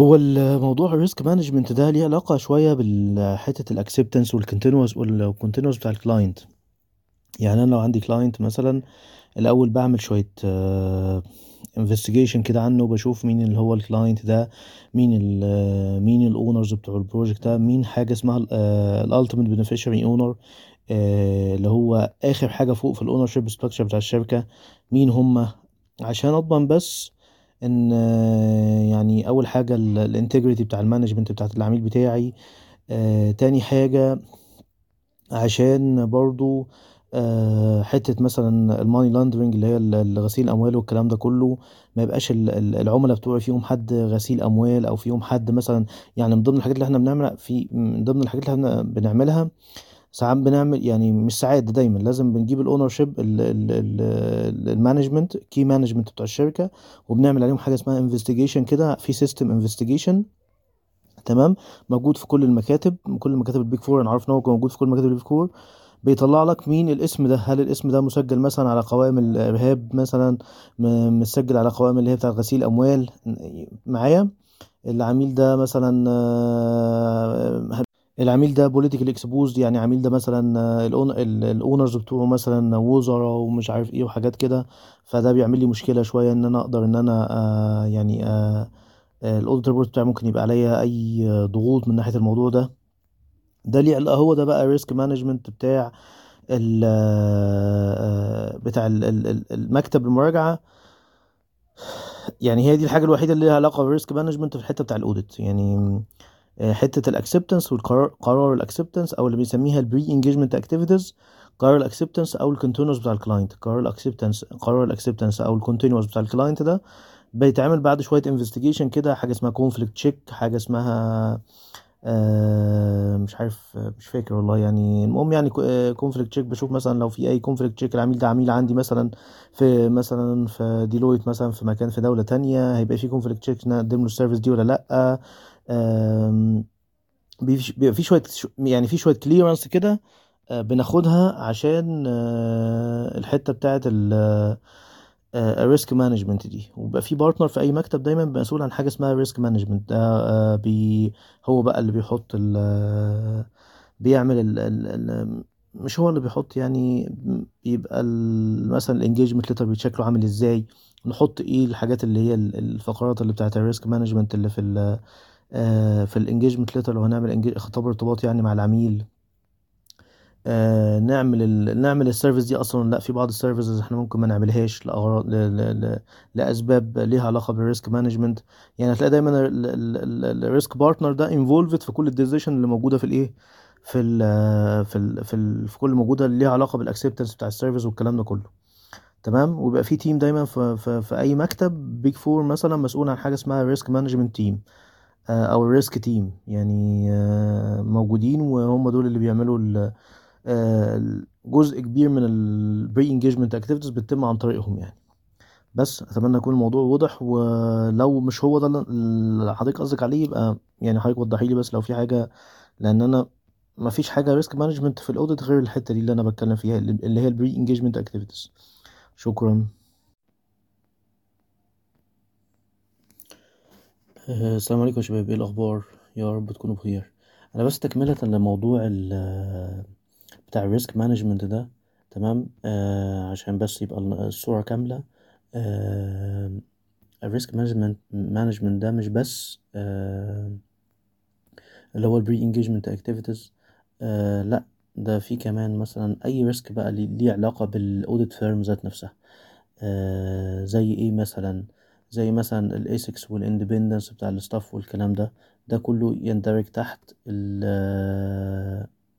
هو الموضوع ال risk management ده ليه علاقة شوية بالحتة ال acceptance وال continuance وال continuance بتاع ال client يعني أنا لو عندي client مثلا الأول بعمل شوية investigation كده عنه بشوف مين اللي هو ال client ده مين ال مين ال owners بتوع ال project ده مين حاجة اسمها ال ultimate beneficiary owner اللي هو آخر حاجة فوق في ال ownership structure بتاع الشركة مين هم. عشان أضمن بس إن يعني أول حاجة ال integrity بتاع ال management بتاعت العميل بتاعي آه، تاني حاجة عشان برضو آه، حتة مثلا ال money laundering اللي هي غسيل الأموال والكلام ده كله ما يبقاش ال- ال- العملاء بتوعي فيهم حد غسيل أموال أو فيهم حد مثلا يعني من ضمن الحاجات اللي إحنا بنعملها في من ضمن الحاجات اللي إحنا بنعملها ساعات بنعمل يعني مش ساعات دايما. لازم بنجيب ال ownership المانجمنت كي مانجمنت بتوع الشركة وبنعمل عليهم حاجة اسمها انفستيجيشن كده في سيستم انفستيجيشن تمام؟ موجود في كل المكاتب كل مكاتب البيك فور أنا عارف إن هو موجود في كل مكاتب البيك فور. بيطلع لك مين الاسم ده. هل الاسم ده مسجل مثلا على قوائم الإرهاب مثلا؟ مسجل على قوائم اللي هي بتاعت غسيل أموال؟ معايا؟ العميل ده مثلا آه، العميل ده بوليتيكال اكسبوزد يعني عميل ده مثلا ال owners بتوعه مثلا وزراء ومش عارف إيه وحاجات كده فده بيعمل لي مشكلة شوية إن أنا أقدر إن أنا آه يعني آه report بتاعي ممكن يبقى عليا أي ضغوط من ناحية الموضوع ده. ده ليه هو ده بقى risk management بتاع ال آه، بتاع ال- ال- ال- المكتب المراجعة. يعني هي دي الحاجة الوحيدة اللي ليها علاقة بال risk management في الحتة بتاع ال audit يعني آه، حتة ال acceptance والقرار قرار ال acceptance أو اللي بنسميها ال pre-engagement activities قرار ال acceptance أو ال continuance بتاع ال client قرار ال acceptance قرار ال acceptance أو ال continuance بتاع ال client ده بيتعمل بعد شوية investigation كده حاجة اسمها conflict check حاجة اسمها آه مش عارف آه، مش فاكر والله يعني. المهم يعني conflict check بشوف مثلا لو في أي conflict check العميل ده عميل عندي مثلا في مثلا في ديلويت مثلا في مكان في دولة تانية هيبقى في conflict check نقدم له ال service دي ولا بيف- بيبقى في شوية يعني في شوية clearance كده آه، بناخدها عشان آه، الحتة بتاعت ال risk management دي. وبقى في partner في أي مكتب دايما مسؤول عن حاجة اسمها risk management ده آه، بي هو بقى اللي بيحط ال آه، بيعمل ال ال ال مش هو اللي بيحط يعني بيبقى مثلا ال engagement letter بشكله عامل إزاي. نحط إيه الحاجات اللي هي ال- الفقرات اللي بتاعت ال risk management اللي في في ال engagement letter لو هنعمل خطاب ارتباط يعني مع العميل. آه نعمل ال... نعمل ال service دي أصلا لا في بعض ال services إحنا ممكن ما نعملهاش لاغراض ل... ل... ل... لأسباب ليها علاقة بال risk management يعني هتلاقي دايما ال risk partner ده involved في كل ال decision اللي موجودة في الإيه؟ في ال في ال في, ال في كل موجودة اللي ليها علاقة بال acceptance بتاع ال service والكلام ده كله. تمام؟ ويبقى في team دايما في, في, في أي مكتب Big Four مثلا مسؤول عن حاجة اسمها risk management team أو ال risk team. يعني آه، موجودين وهم دول اللي بيعملوا آه، جزء كبير من ال pre-engagement activities بتتم عن طريقهم يعني. بس أتمنى يكون الموضوع واضح ولو مش هو ده اللي حضرتك قصدك عليه يبقى يعني حضرتك وضحي لي بس لو في حاجة لأن أنا ما فيش حاجة risk management في ال audit غير الحتة دي اللي أنا بتكلم فيها اللي هي ال pre-engagement activities شكرا. السلام عليكم يا شباب. إيه الأخبار؟ يا رب تكونوا بخير. أنا بس تكملة لموضوع ال بتاع ال risk management ده تمام؟ آه عشان بس يبقى الصورة كاملة. آه ال risk management management ده مش بس آه اللي هو ال pre-engagement activities لا ده في كمان مثلا أي risk بقى ليه علاقة بال audit firm ذات نفسها. آه زي إيه مثلا؟ زي مثلا ال ethics وال independence بتاع ال staff والكلام ده ده كله يندرج تحت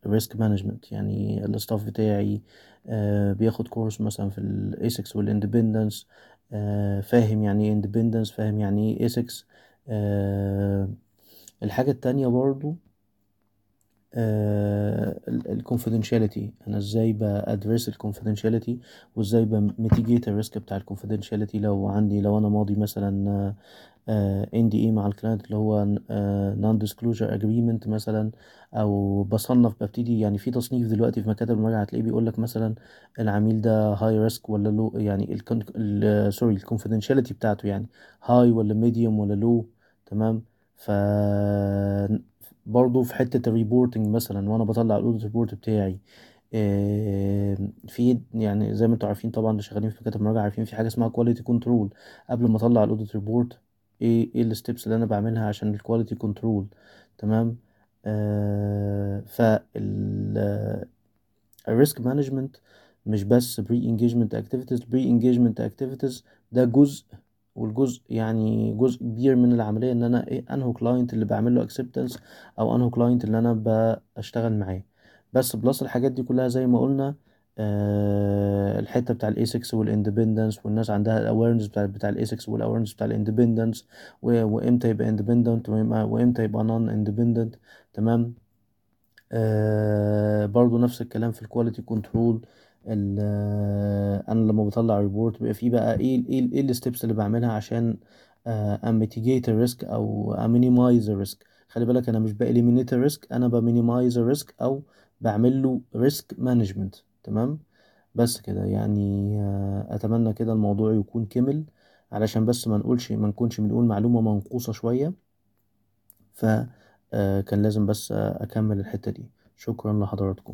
ال risk management يعني ال staff بتاعي آه بياخد course مثلا في ال ethics وال independence آه فاهم يعني إيه independence فاهم يعني إيه ethics آه الحاجة التانية برضو ال confidentiality أنا إزاي بادرس ال confidentiality وإزاي ب mitigate ال risk بتاع ال confidentiality لو عندي لو أنا ماضي مثلا NDA مع ال client اللي هو non-disclosure agreement مثلا أو بصنف ببتدي يعني في تصنيف دلوقتي في مكاتب المراجعة هتلاقيه بيقول لك مثلا العميل ده high risk ولا low يعني sorry ال confidentiality بتاعته يعني high ولا medium ولا low تمام؟ ف برضه في حتة ال reporting مثلا وأنا بطلع ال audit report بتاعي في يعني زي ما أنتوا عارفين طبعا اللي شغالين في مكاتب مراجعة عارفين في حاجة اسمها quality control قبل ما أطلع ال audit report إيه إيه ال steps اللي أنا بعملها عشان ال quality control تمام؟ آه فال ال risk management مش بس pre-engagement activities pre-engagement activities ده جزء والجزء يعني جزء كبير من العملية إن أنا إيه أنهو client اللي بعمل له acceptance أو أنهو client اللي أنا بشتغل معاه. بس plus الحاجات دي كلها زي ما قلنا آه الحتة بتاع ال ethics وال independence والناس عندها الاويرنس بتاع بتاع الايسكس والاويرنس بتاع الاندبندنس وامتى يبقى independent وإمتى يبقى non independent تمام؟ آه برضو نفس الكلام في ال quality control أنا لما بطلع report بيبقى فيه بقى إيه إيه إيه ال steps اللي بعملها عشان اميتيجيت الريسك أو امينيمايز الريسك خلي بالك أنا مش باليمينيت الريسك أنا بمينيمايز الريسك أو بعمل له risk management تمام؟ بس كده يعني آه أتمنى كده الموضوع يكون كمل علشان بس ما نقولش ما نكونش بنقول معلومة منقوصة شوية. ف كان لازم بس أكمل الحتة دي. شكرا لحضراتكم.